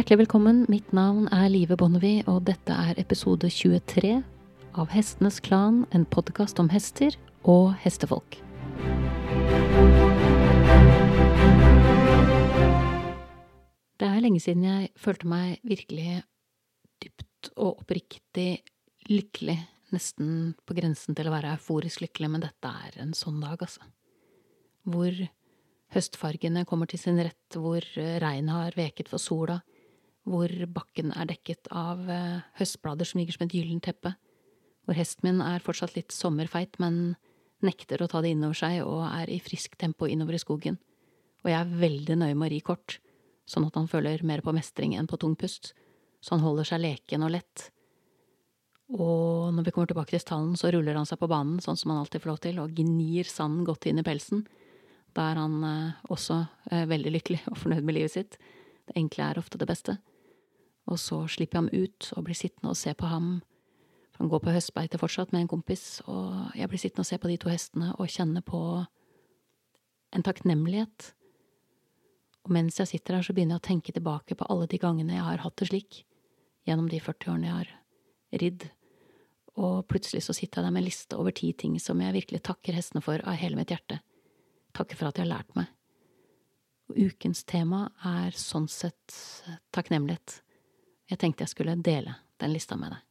Hjertelig velkommen, mitt navn er Live Bonnevie, og dette er episode 23 av Hestenes Klan, en podkast om hester og hestefolk. Det er lenge siden jeg følte meg virkelig dypt og oppriktig lykkelig, nesten på grensen til å være euforisk lykkelig, men dette er en sånn dag, altså. Hvor høstfargene kommer til sin rett, hvor regnet har veket for sola, hvor bakken er dekket av eh, høstblader som ligger som et gyllent teppe, hvor hesten min er fortsatt litt sommerfeit, men nekter å ta det innover seg og er i friskt tempo innover i skogen, og jeg er veldig nøye med å ri kort, sånn at han føler mer på mestring enn på tung pust, så han holder seg leken og lett. Og når vi kommer tilbake til stallen, så ruller han seg på banen, sånn som han alltid får lov til, og gnir sanden godt inn i pelsen. Da er han eh, også eh, veldig lykkelig og fornøyd med livet sitt. Det enkle er ofte det beste og så slipper jeg ham ut og blir sittende og se på ham. For han går på høstbeite fortsatt med en kompis, og jeg blir sittende og se på de to hestene og kjenne på en takknemlighet. Og mens jeg sitter her, så begynner jeg å tenke tilbake på alle de gangene jeg har hatt det slik, gjennom de 40 årene jeg har ridd, og plutselig så sitter jeg der med en liste over ti ting som jeg virkelig takker hestene for av hele mitt hjerte, takker for at de har lært meg. Og ukens tema er sånn sett takknemlighet. Jeg tenkte jeg skulle dele den lista med deg.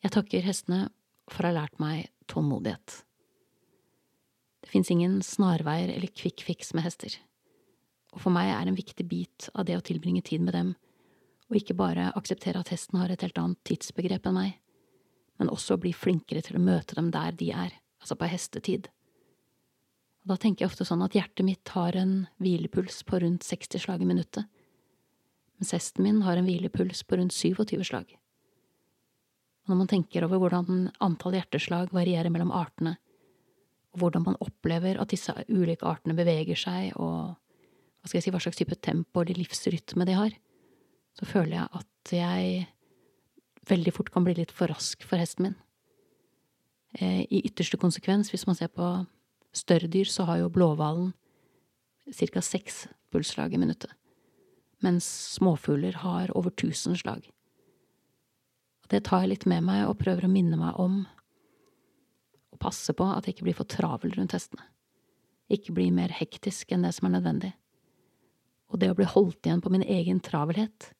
Jeg takker hestene for å ha lært meg tålmodighet. Det fins ingen snarveier eller quick fix med hester, og for meg er en viktig bit av det å tilbringe tid med dem og ikke bare akseptere at hesten har et helt annet tidsbegrep enn meg, men også bli flinkere til å møte dem der de er, altså på hestetid. Og da tenker jeg ofte sånn at hjertet mitt har en hvilepuls på rundt 60 slag i minuttet mens hesten min har en hvilepuls på rundt 27 slag. Og når man tenker over hvordan antall hjerteslag varierer mellom artene, og hvordan man opplever at disse ulike artene beveger seg, og hva skal jeg si, hva slags type tempo eller livsrytme de har, så føler jeg at jeg veldig fort kan bli litt for rask for hesten min. Eh, I ytterste konsekvens, hvis man ser på større dyr, så har jo blåhvalen ca. seks pulsslag i minuttet mens småfugler har over tusen slag. Det tar jeg litt med meg og prøver å minne meg om å passe på at jeg ikke blir for travel rundt hestene, ikke bli mer hektisk enn det som er nødvendig. Og det å bli holdt igjen på min egen travelhet,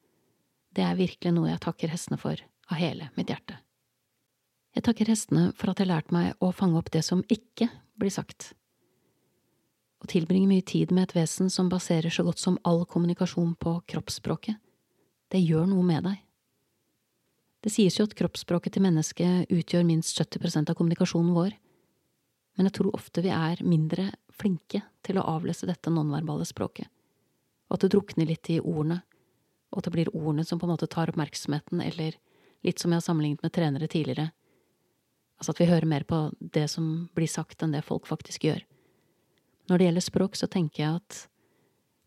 det er virkelig noe jeg takker hestene for av hele mitt hjerte. Jeg takker hestene for at de har lært meg å fange opp det som ikke blir sagt å tilbringe mye tid med et vesen som baserer så godt som all kommunikasjon på kroppsspråket, det gjør noe med deg. Det sies jo at kroppsspråket til mennesket utgjør minst 70% av kommunikasjonen vår, men jeg tror ofte vi er mindre flinke til å avlese dette nonverbale språket, og at det drukner litt i ordene, og at det blir ordene som på en måte tar oppmerksomheten, eller litt som jeg har sammenlignet med trenere tidligere, altså at vi hører mer på det som blir sagt enn det folk faktisk gjør. Når det gjelder språk, så tenker jeg at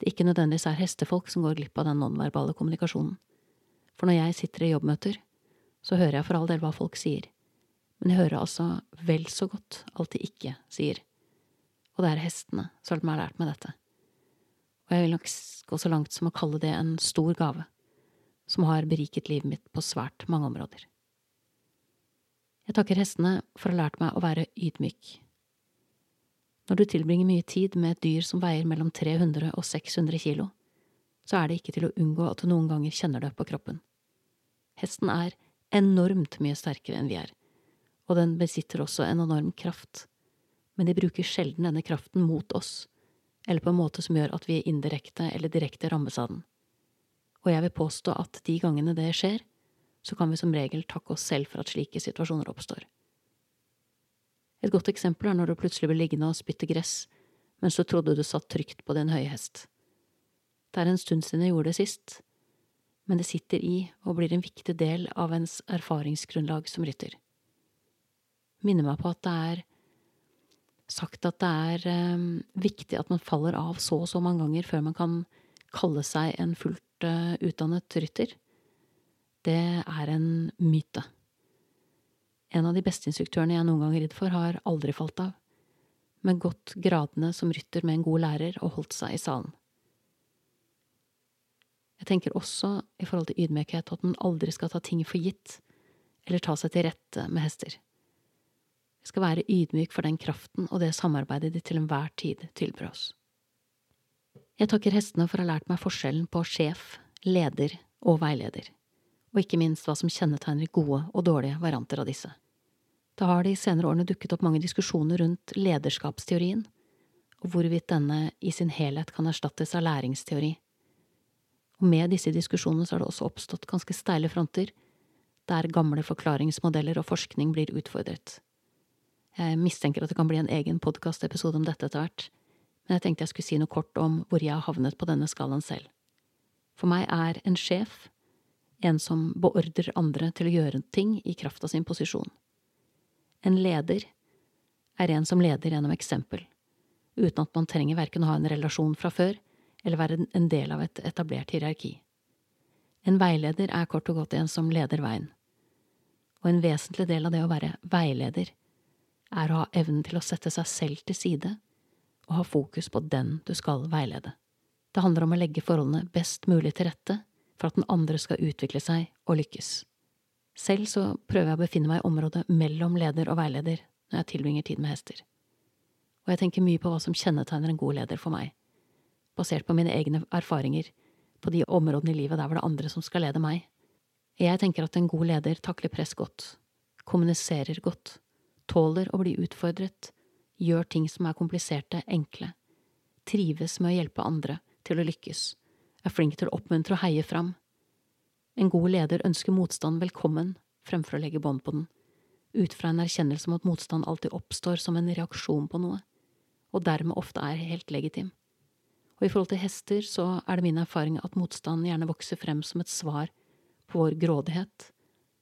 det ikke nødvendigvis er hestefolk som går glipp av den nonverbale kommunikasjonen. For når jeg sitter i jobbmøter, så hører jeg for all del hva folk sier, men jeg hører altså vel så godt alt de ikke sier. Og det er hestene som har lært meg dette. Og jeg vil nok gå så langt som å kalle det en stor gave, som har beriket livet mitt på svært mange områder. Jeg takker hestene for å ha lært meg å være ydmyk når du tilbringer mye tid med et dyr som veier mellom 300 og 600 kilo, så er det ikke til å unngå at du noen ganger kjenner det på kroppen. Hesten er enormt mye sterkere enn vi er, og den besitter også en enorm kraft, men de bruker sjelden denne kraften mot oss, eller på en måte som gjør at vi indirekte eller direkte rammes av den. Og jeg vil påstå at de gangene det skjer, så kan vi som regel takke oss selv for at slike situasjoner oppstår. Et godt eksempel er når du plutselig blir liggende og spytte gress mens du trodde du satt trygt på din høye hest. Det er en stund siden jeg gjorde det sist, men det sitter i og blir en viktig del av ens erfaringsgrunnlag som rytter. Minner meg på at det er sagt at det er um, viktig at man faller av så og så mange ganger før man kan kalle seg en fullt uh, utdannet rytter. Det er en myte. En av de beste instruktørene jeg noen gang ridd for, har aldri falt av, men gått gradene som rytter med en god lærer og holdt seg i salen. Jeg tenker også i forhold til ydmykhet at man aldri skal ta ting for gitt, eller ta seg til rette med hester. Vi skal være ydmyk for den kraften og det samarbeidet de til enhver tid tilbyr oss. Jeg takker hestene for å ha lært meg forskjellen på sjef, leder og veileder, og ikke minst hva som kjennetegner gode og dårlige varianter av disse. Det har de senere årene dukket opp mange diskusjoner rundt lederskapsteorien, og hvorvidt denne i sin helhet kan erstattes av læringsteori. Og med disse diskusjonene så har det også oppstått ganske steile fronter, der gamle forklaringsmodeller og forskning blir utfordret. Jeg mistenker at det kan bli en egen podkastepisode om dette etter hvert, men jeg tenkte jeg skulle si noe kort om hvor jeg har havnet på denne skalaen selv. For meg er en sjef en som beordrer andre til å gjøre ting i kraft av sin posisjon. En leder er en som leder gjennom eksempel, uten at man trenger verken å ha en relasjon fra før eller være en del av et etablert hierarki. En veileder er kort og godt en som leder veien, og en vesentlig del av det å være veileder er å ha evnen til å sette seg selv til side og ha fokus på den du skal veilede. Det handler om å legge forholdene best mulig til rette for at den andre skal utvikle seg og lykkes. Selv så prøver jeg å befinne meg i området mellom leder og veileder når jeg tilbringer tid med hester. Og jeg tenker mye på hva som kjennetegner en god leder for meg, basert på mine egne erfaringer på de områdene i livet der hvor det er andre som skal lede meg. Jeg tenker at en god leder takler press godt, kommuniserer godt, tåler å bli utfordret, gjør ting som er kompliserte, enkle, trives med å hjelpe andre til å lykkes, er flink til å oppmuntre og heie fram. En god leder ønsker motstand velkommen fremfor å legge bånd på den, ut fra en erkjennelse om at motstand alltid oppstår som en reaksjon på noe, og dermed ofte er helt legitim. Og i forhold til hester så er det min erfaring at motstand gjerne vokser frem som et svar på vår grådighet,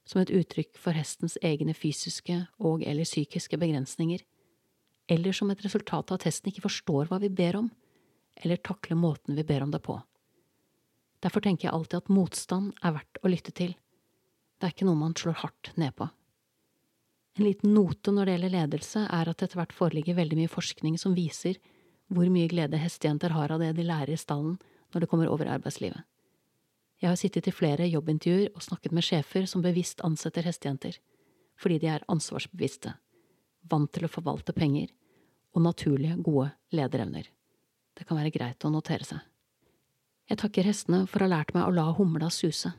som et uttrykk for hestens egne fysiske og eller psykiske begrensninger, eller som et resultat av at hesten ikke forstår hva vi ber om, eller takler måten vi ber om det på. Derfor tenker jeg alltid at motstand er verdt å lytte til. Det er ikke noe man slår hardt ned på. En liten note når det gjelder ledelse, er at etter hvert foreligger veldig mye forskning som viser hvor mye glede hestejenter har av det de lærer i stallen når det kommer over arbeidslivet. Jeg har sittet i flere jobbintervjuer og snakket med sjefer som bevisst ansetter hestejenter, fordi de er ansvarsbevisste, vant til å forvalte penger og naturlige, gode lederevner. Det kan være greit å notere seg. Jeg takker hestene for å ha lært meg å la humla suse,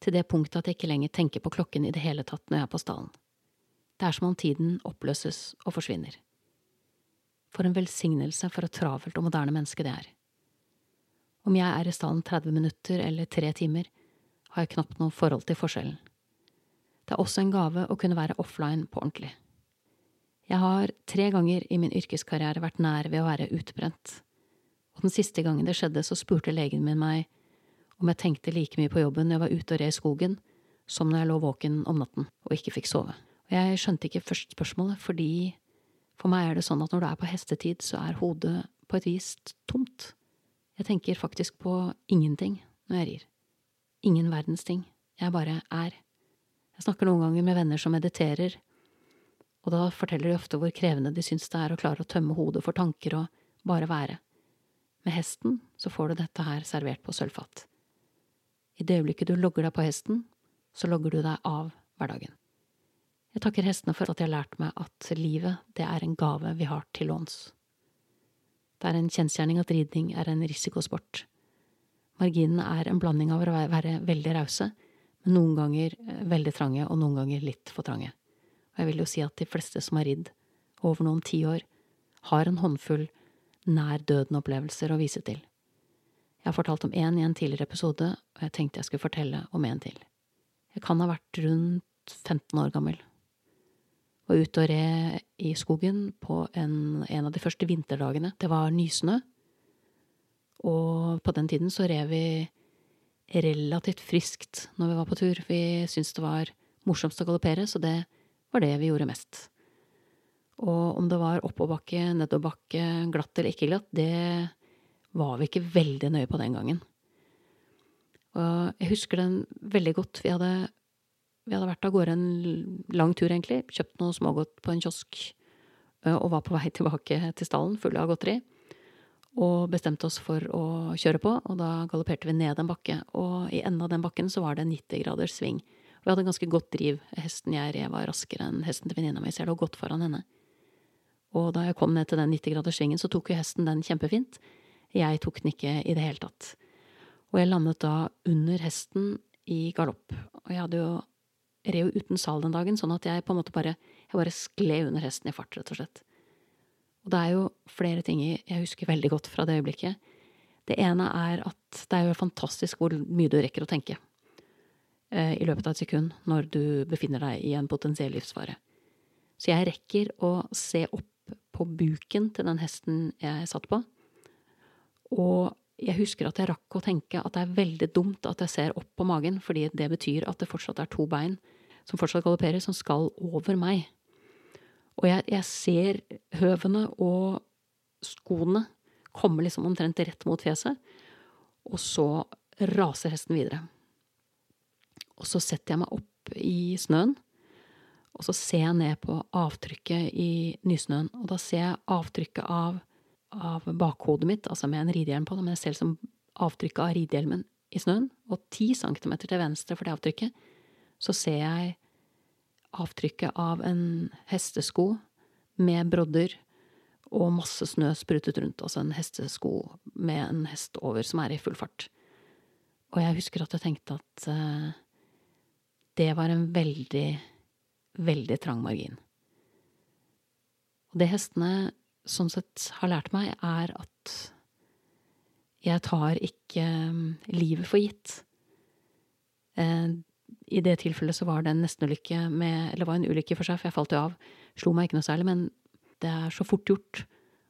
til det punktet at jeg ikke lenger tenker på klokken i det hele tatt når jeg er på stallen. Det er som om tiden oppløses og forsvinner. For en velsignelse for et travelt og moderne menneske det er. Om jeg er i stallen 30 minutter eller tre timer, har jeg knapt noe forhold til forskjellen. Det er også en gave å kunne være offline på ordentlig. Jeg har tre ganger i min yrkeskarriere vært nær ved å være utbrent, og den siste gangen det skjedde, så spurte legen min meg om jeg tenkte like mye på jobben når jeg var ute og red i skogen, som når jeg lå våken om natten og ikke fikk sove. Og jeg skjønte ikke først spørsmålet, fordi for meg er det sånn at når du er på hestetid, så er hodet på et vis tomt. Jeg tenker faktisk på ingenting når jeg rir. Ingen verdens ting. Jeg bare er. Jeg snakker noen ganger med venner som mediterer, og da forteller de ofte hvor krevende de syns det er å klare å tømme hodet for tanker og bare være. Med hesten så får du dette her servert på sølvfat. I det øyeblikket du logger deg på hesten, så logger du deg av hverdagen. Jeg takker hestene for at de har lært meg at livet, det er en gave vi har til låns. Det er en kjensgjerning at ridning er en risikosport. Marginene er en blanding av å være veldig rause, men noen ganger eh, veldig trange og noen ganger litt for trange. Og jeg vil jo si at de fleste som har ridd over noen tiår, har en håndfull nær døden-opplevelser å vise til. Jeg har fortalt om én i en tidligere episode, og jeg tenkte jeg skulle fortelle om en til. Jeg kan ha vært rundt 15 år gammel var ute og red i skogen på en, en, av de første vinterdagene. Det var nysnø, og på den tiden så red vi relativt friskt når vi var på tur. Vi syntes det var morsomst å galoppere, så det var det vi gjorde mest. Og om det var oppoverbakke, nedoverbakke, glatt eller ikke glatt, det var vi ikke veldig nøye på den gangen. Og jeg husker den veldig godt. Vi hadde vi hadde vært av gårde en lang tur, egentlig. Kjøpt noe smågodt på en kiosk og var på vei tilbake til stallen full av godteri. og bestemte oss for å kjøre på, og da galopperte vi ned en bakke, og i enden av den bakken så var det en 90 graders sving. Og vi hadde en ganske godt driv. Hesten jeg red var raskere enn hesten til venninna mi, så jeg lå godt foran henne. Og da jeg kom ned til den 90 graders svingen, så tok jo hesten den kjempefint. Jeg tok den ikke i det hele tatt. Og jeg landet da under hesten i galopp, og jeg hadde jo jo uten sal den dagen, sånn at jeg på en måte bare, jeg bare skled under hesten i fart, rett og slett. Og det er jo flere ting jeg husker veldig godt fra det øyeblikket. Det ene er at det er jo fantastisk hvor mye du rekker å tenke eh, i løpet av et sekund når du befinner deg i en potensiell livsfare. Så jeg rekker å se opp på buken til den hesten jeg satt på, og jeg husker at jeg rakk å tenke at det er veldig dumt at jeg ser opp på magen, fordi det betyr at det fortsatt er to bein som fortsatt galopperer, som skal over meg. Og jeg, jeg ser høvene og skoene komme liksom omtrent rett mot fjeset, og så raser hesten videre. Og så setter jeg meg opp i snøen, og så ser jeg ned på avtrykket i nysnøen, og da ser jeg avtrykket av, av bakhodet mitt, altså med en ridehjelm på, men jeg ser liksom avtrykket av ridehjelmen i snøen, og ti centimeter til venstre for det avtrykket, så ser jeg avtrykket av en hestesko med brodder og masse snø sprutet rundt, altså en hestesko med en hest over som er i full fart. Og jeg husker at jeg tenkte at uh, det var en veldig, veldig trang margin. Og det hestene sånn sett har lært meg, er at jeg tar ikke um, livet for gitt. Uh, i det tilfellet så var det en nestenulykke med Eller var en ulykke for seg, for jeg falt jo av. Slo meg ikke noe særlig, men det er så fort gjort.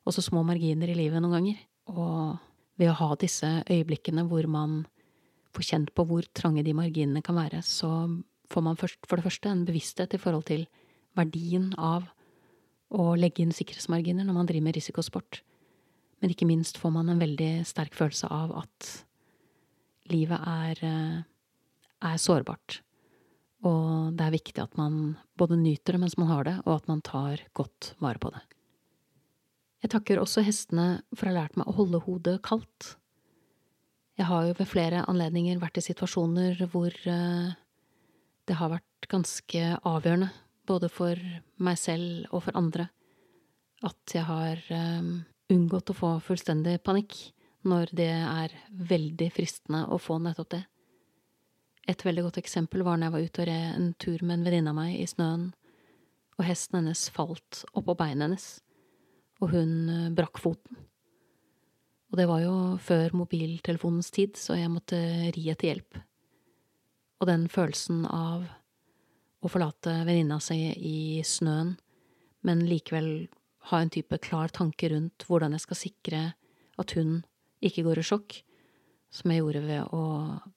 Og så små marginer i livet noen ganger. Og ved å ha disse øyeblikkene hvor man får kjent på hvor trange de marginene kan være, så får man først, for det første en bevissthet i forhold til verdien av å legge inn sikkerhetsmarginer når man driver med risikosport. Men ikke minst får man en veldig sterk følelse av at livet er, eh, er sårbart. Og det er viktig at man både nyter det mens man har det, og at man tar godt vare på det. Jeg takker også hestene for å ha lært meg å holde hodet kaldt. Jeg har jo ved flere anledninger vært i situasjoner hvor eh, det har vært ganske avgjørende, både for meg selv og for andre, at jeg har um, unngått å få fullstendig panikk når det er veldig fristende å få nettopp det. Et veldig godt eksempel var når jeg var ute og red en tur med en venninne av meg i snøen, og hesten hennes falt oppå beinet hennes, og hun eh, brakk foten. Og det var jo før mobiltelefonens tid, så jeg måtte ri etter hjelp. Og den følelsen av å forlate venninna si i snøen, men likevel ha en type klar tanke rundt hvordan jeg skal sikre at hun ikke går i sjokk, som jeg gjorde ved å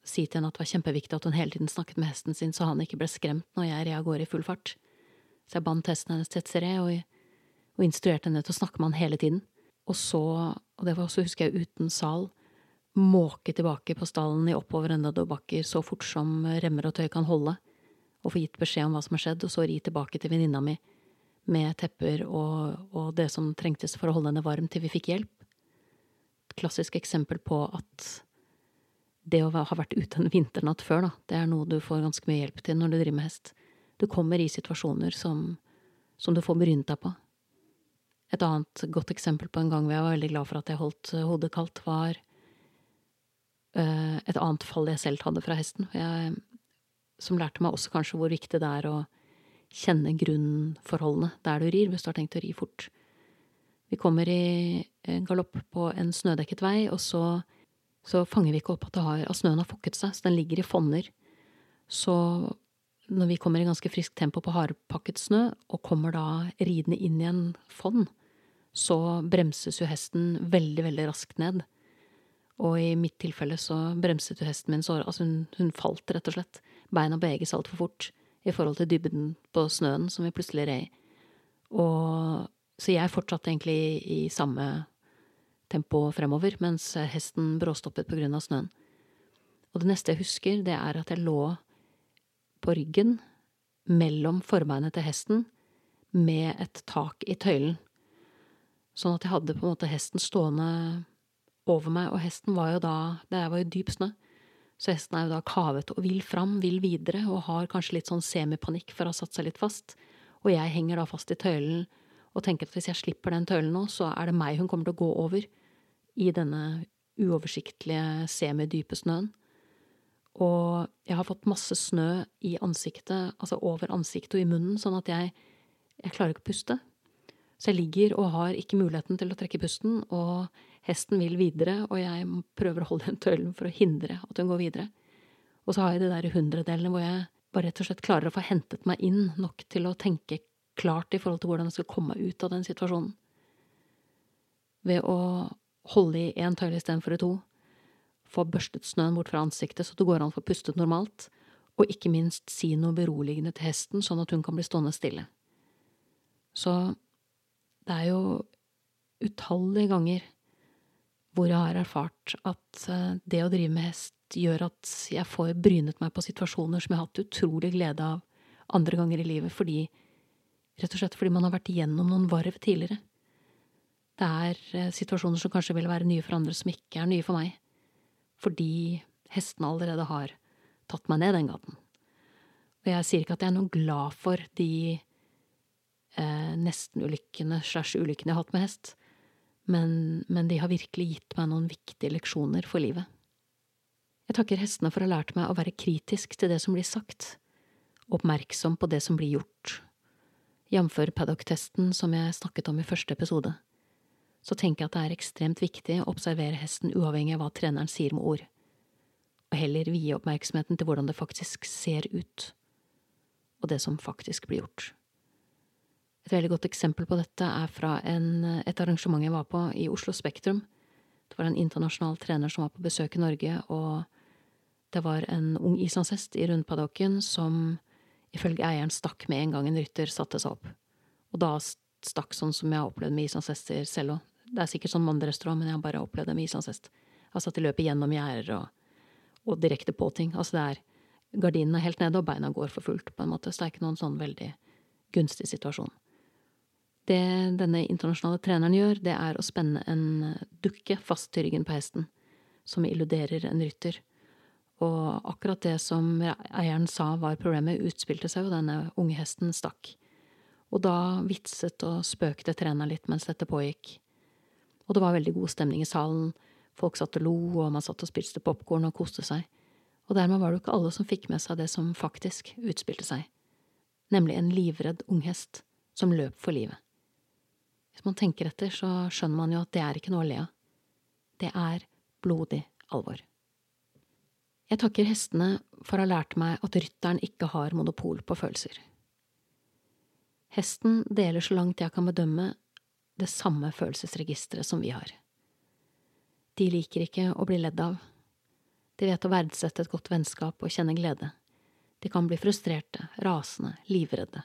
si til henne at det var kjempeviktig at hun hele tiden snakket med hesten sin så han ikke ble skremt når jeg red av gårde i full fart. Så jeg bandt hesten hennes til et sere og, og instruerte henne til å snakke med han hele tiden. Og så, og det var også, husker jeg, uten sal, måke tilbake på stallen i oppover nedoverbakker så fort som remmer og tøy kan holde, og få gitt beskjed om hva som har skjedd, og så ri tilbake til venninna mi med tepper og, og det som trengtes for å holde henne varm til vi fikk hjelp. Et klassisk eksempel på at det å ha vært ute en vinternatt før, da, det er noe du får ganske mye hjelp til når du driver med hest. Du kommer i situasjoner som, som du får brynt deg på. Et annet godt eksempel på en gang hvor jeg var veldig glad for at jeg holdt hodet kaldt, var et annet fall jeg selv hadde fra hesten, jeg, som lærte meg også kanskje hvor viktig det er å kjenne grunnforholdene der du rir, hvis du har tenkt å ri fort. Vi kommer i galopp på en snødekket vei, og så så fanger vi ikke opp at, har, at, snøen har fukket seg, så den ligger i fonner. Så når vi kommer i ganske friskt tempo på hardpakket snø, og kommer da ridende inn i en fonn, så bremses jo hesten veldig, veldig raskt ned. Og i mitt tilfelle så bremset jo hesten min så Altså, hun, hun falt, rett og slett. Beina beveges altfor fort i forhold til dybden på snøen som vi plutselig red i. Og så jeg fortsatte egentlig i, samme tempo fremover, mens hesten bråstoppet på grunn av snøen. Og det neste jeg husker, det er at jeg lå på ryggen mellom forbeinet til hesten med et tak i tøylen, sånn at jeg hadde på en måte hesten stående over meg, og hesten var jo da Det var jo dyp snø. Så hesten er jo da kavet og vil fram, vil videre, og har kanskje litt sånn semipanikk for å ha satt seg litt fast. Og jeg henger da fast i tøylen og tenker at hvis jeg slipper den tøylen nå, så er det meg hun kommer til å gå over i denne uoversiktlige, semidype snøen. Og jeg har fått masse snø i ansiktet, altså over ansiktet og i munnen, sånn at jeg, jeg klarer ikke å puste. Så jeg ligger og har ikke muligheten til å trekke pusten, og hesten vil videre, og jeg prøver å holde den tøylen for å hindre at hun går videre. Og så har jeg de der hundredelene hvor jeg bare rett og slett klarer å få hentet meg inn nok til å tenke klart i forhold til hvordan jeg skal komme meg ut av den situasjonen. Ved å holde i én tøyle istedenfor i to, få børstet snøen bort fra ansiktet så det går an å få pustet normalt, og ikke minst si noe beroligende til hesten sånn at hun kan bli stående stille. Så det er jo utallige ganger hvor jeg har erfart at eh, det å drive med hest gjør at jeg får brynet meg på situasjoner som jeg har hatt utrolig glede av andre ganger i livet, fordi rett og slett fordi man har vært igjennom noen varv tidligere. Det er eh, situasjoner som kanskje vil være nye for andre, som ikke er nye for meg, fordi hestene allerede har tatt meg ned den gaten. Og jeg sier ikke at jeg er noe glad for de eh, nesten-ulykkene slash ulykkene jeg har hatt med hest, men, men de har virkelig gitt meg noen viktige leksjoner for livet. Jeg takker hestene for å ha lært meg å være kritisk til det som blir sagt, oppmerksom på det som blir gjort. Jf. paddock-testen som jeg snakket om i første episode, så tenker jeg at det er ekstremt viktig å observere hesten uavhengig av hva treneren sier med ord, og heller vie oppmerksomheten til hvordan det faktisk ser ut, og det som faktisk blir gjort. Et veldig godt eksempel på dette er fra en, et arrangement jeg var på i Oslo Spektrum. Det var en internasjonal trener som var på besøk i Norge, og det var en ung islandshest i rundpaddocken som ifølge eieren stakk med en gang en rytter satte seg opp. Og da stakk sånn som jeg har opplevd med islandshester selv òg. Det er sikkert sånn med andre strå, men jeg har bare opplevd det med islandshest. Altså at de løper gjennom gjerder og, og, direkte på ting. Altså det er Gardinene er helt nede, og beina går for fullt, på en måte. Så det er ikke noen sånn veldig gunstig situasjon. Det denne internasjonale treneren gjør, det er å spenne en dukke fast til ryggen på hesten, som illuderer en rytter. Og akkurat det som eieren sa var problemet, utspilte seg, og denne unge hesten stakk. Og da vitset og spøkte treneren litt mens dette pågikk. Og det var veldig god stemning i salen, folk satt og lo, og man satt og spiste popkorn og koste seg. Og dermed var det jo ikke alle som fikk med seg det som faktisk utspilte seg, nemlig en livredd unghest som løp for livet. Hvis man tenker etter, så skjønner man jo at det er ikke noe å le av. Det er blodig alvor. Jeg takker hestene for å ha lært meg at rytteren ikke har monopol på følelser. Hesten deler så langt jeg kan bedømme det samme følelsesregisteret som vi har. De liker ikke å bli ledd av. De vet å verdsette et godt vennskap og kjenne glede. De kan bli frustrerte, rasende, livredde.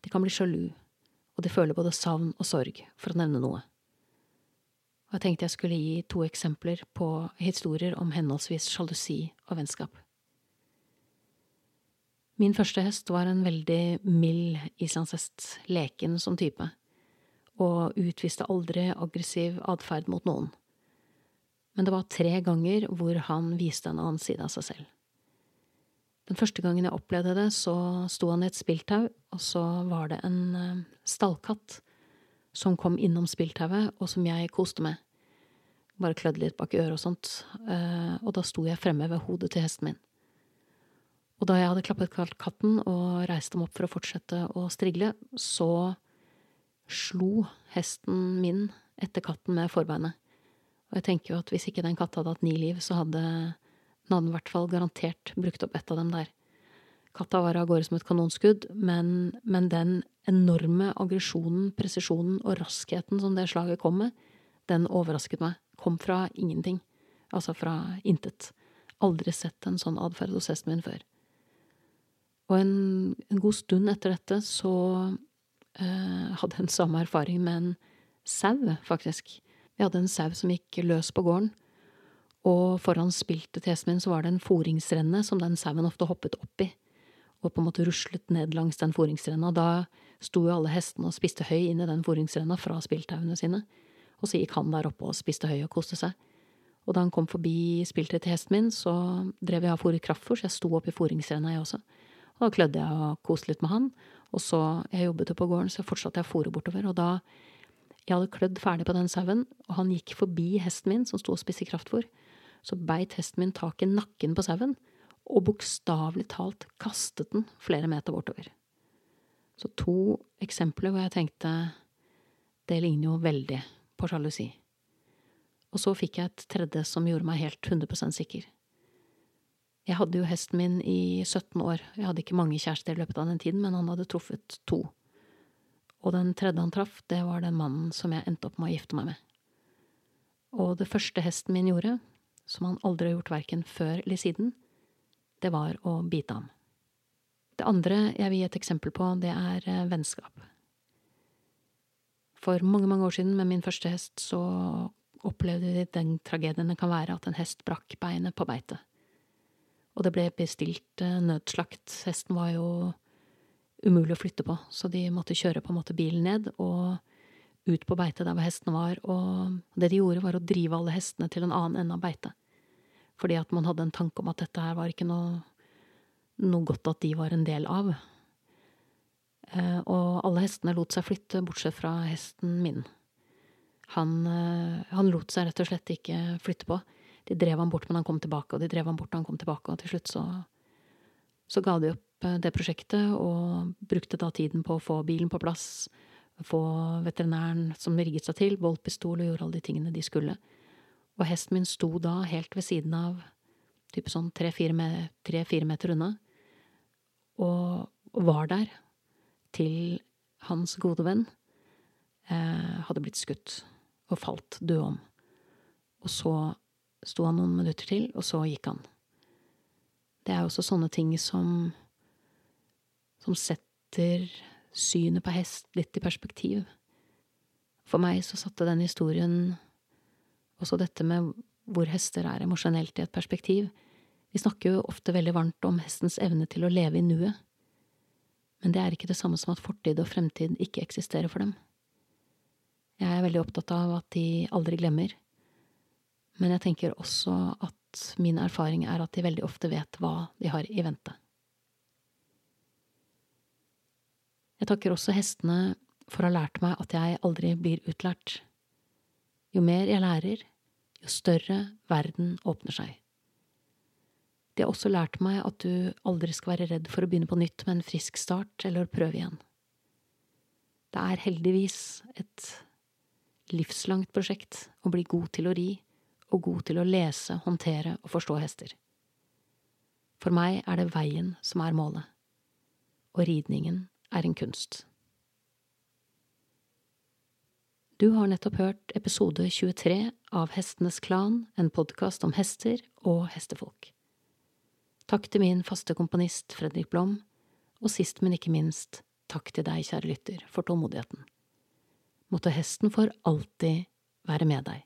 De kan bli sjalu, og de føler både savn og sorg, for å nevne noe. Og jeg tenkte jeg skulle gi to eksempler på historier om henholdsvis sjalusi og vennskap. Min første hest var en veldig mild islandshest, leken som type, og utviste aldri aggressiv atferd mot noen. Men det var tre ganger hvor han viste en annen side av seg selv. Den første gangen jeg opplevde det, så sto han i et spiltau, og så var det en eh, stallkatt som kom innom spiltauet, og som jeg koste med. Bare klødde litt bak øret og sånt, eh, og da sto jeg fremme ved hodet til hesten min. Og da jeg hadde klappet katten og reist dem opp for å fortsette å strigle, så slo hesten min etter katten med forbeinet. Og jeg tenker jo at hvis ikke den katta hadde hatt ni liv, så hadde den hadde i hvert fall garantert brukt opp ett av dem der. Katta var av gårde som et kanonskudd, men, men den enorme aggresjonen, presisjonen og raskheten som det slaget kom med, den overrasket meg. Kom fra ingenting. Altså fra intet. Aldri sett en sånn atferd hos hesten min før. Og en, en, god stund etter dette så eh, hadde jeg en samme erfaring med en sau, faktisk. Vi hadde en sau som gikk løs på gården, og foran spiltet til hesten min så var det en foringsrenne som den sauen ofte hoppet opp i, og på en måte ruslet ned langs den foringsrenna. Da sto jo alle hestene og spiste høy inn i den foringsrenna fra spiltauene sine, og så gikk han der oppe og spiste høy og koste seg. Og da han kom forbi spiltet til hesten min, så drev jeg og fôret kraftfôr, så jeg sto opp i fôringsrenna, jeg også. Og da klødde jeg og koste litt med han. Og så, jeg jobbet jo på gården, så fortsatte jeg å fôre bortover. Og da jeg hadde klødd ferdig på den sauen, og han gikk forbi hesten min, som sto og spiste kraftfôr, så beit hesten min tak i nakken på sauen, og bokstavelig talt kastet den flere meter bortover. Så to eksempler hvor jeg tenkte det ligner jo veldig på sjalusi. Og så fikk jeg et tredje som gjorde meg helt 100% sikker. Jeg hadde jo hesten min i 17 år, jeg hadde ikke mange kjærester i løpet av den tiden, men han hadde truffet to. Og den tredje han traff, det var den mannen som jeg endte opp med å gifte meg med. Og det første hesten min gjorde, som han aldri har gjort verken før eller siden, det var å bite ham. Det andre jeg vil gi et eksempel på, det er eh, vennskap. For mange, mange år siden med min første hest så opplevde vi den tragedien det kan være at en hest brakk beinet på beite. Og det ble bestilt eh, nødslakt. Hesten var jo umulig å flytte på, så de måtte kjøre på en måte bilen ned og ut på beitet der hvor hestene var, og det de gjorde, var å drive alle hestene til en annen ende av beitet. Fordi at man hadde en tanke om at dette her var ikke noe, noe godt at de var en del av. Eh, og alle hestene lot seg flytte, bortsett fra hesten min. Han, eh, han, lot seg rett og slett ikke flytte på. De drev han bort, men han kom tilbake, og de drev han bort, og han kom tilbake, og til slutt så, så ga de opp eh, det prosjektet og brukte da tiden på å få bilen på plass, få veterinæren som rigget seg til, boltpistol og gjorde alle de tingene de skulle. Og hesten min sto da helt ved siden av, type sånn tre-fire me meter unna, og var der til hans gode venn eh, hadde blitt skutt og falt død om. Og så sto han noen minutter til, og så gikk han. Det er også sånne ting som som setter synet på hest litt i perspektiv. For meg så satte den historien også dette med hvor hester er emosjonelt i et perspektiv. Vi snakker jo ofte veldig varmt om hestens evne til å leve i nuet, men det er ikke det samme som at fortid og fremtid ikke eksisterer for dem. Jeg er veldig opptatt av at de aldri glemmer, men jeg tenker også at min erfaring er at de veldig ofte vet hva de har i vente. Jeg takker også hestene for å ha lært meg at jeg aldri blir utlært. Jo mer jeg lærer, jo større verden åpner seg. De har også lært meg at du aldri skal være redd for å begynne på nytt med en frisk start eller å prøve igjen. Det er heldigvis et livslangt prosjekt å bli god til å ri og god til å lese, håndtere og forstå hester. For meg er det veien som er målet, og ridningen er en kunst. Du har nettopp hørt episode 23 av Hestenes Klan, en podkast om hester og hestefolk. Takk til min faste komponist Fredrik Blom, og sist, men ikke minst, takk til deg, kjære lytter, for tålmodigheten måtte hesten for alltid være med deg.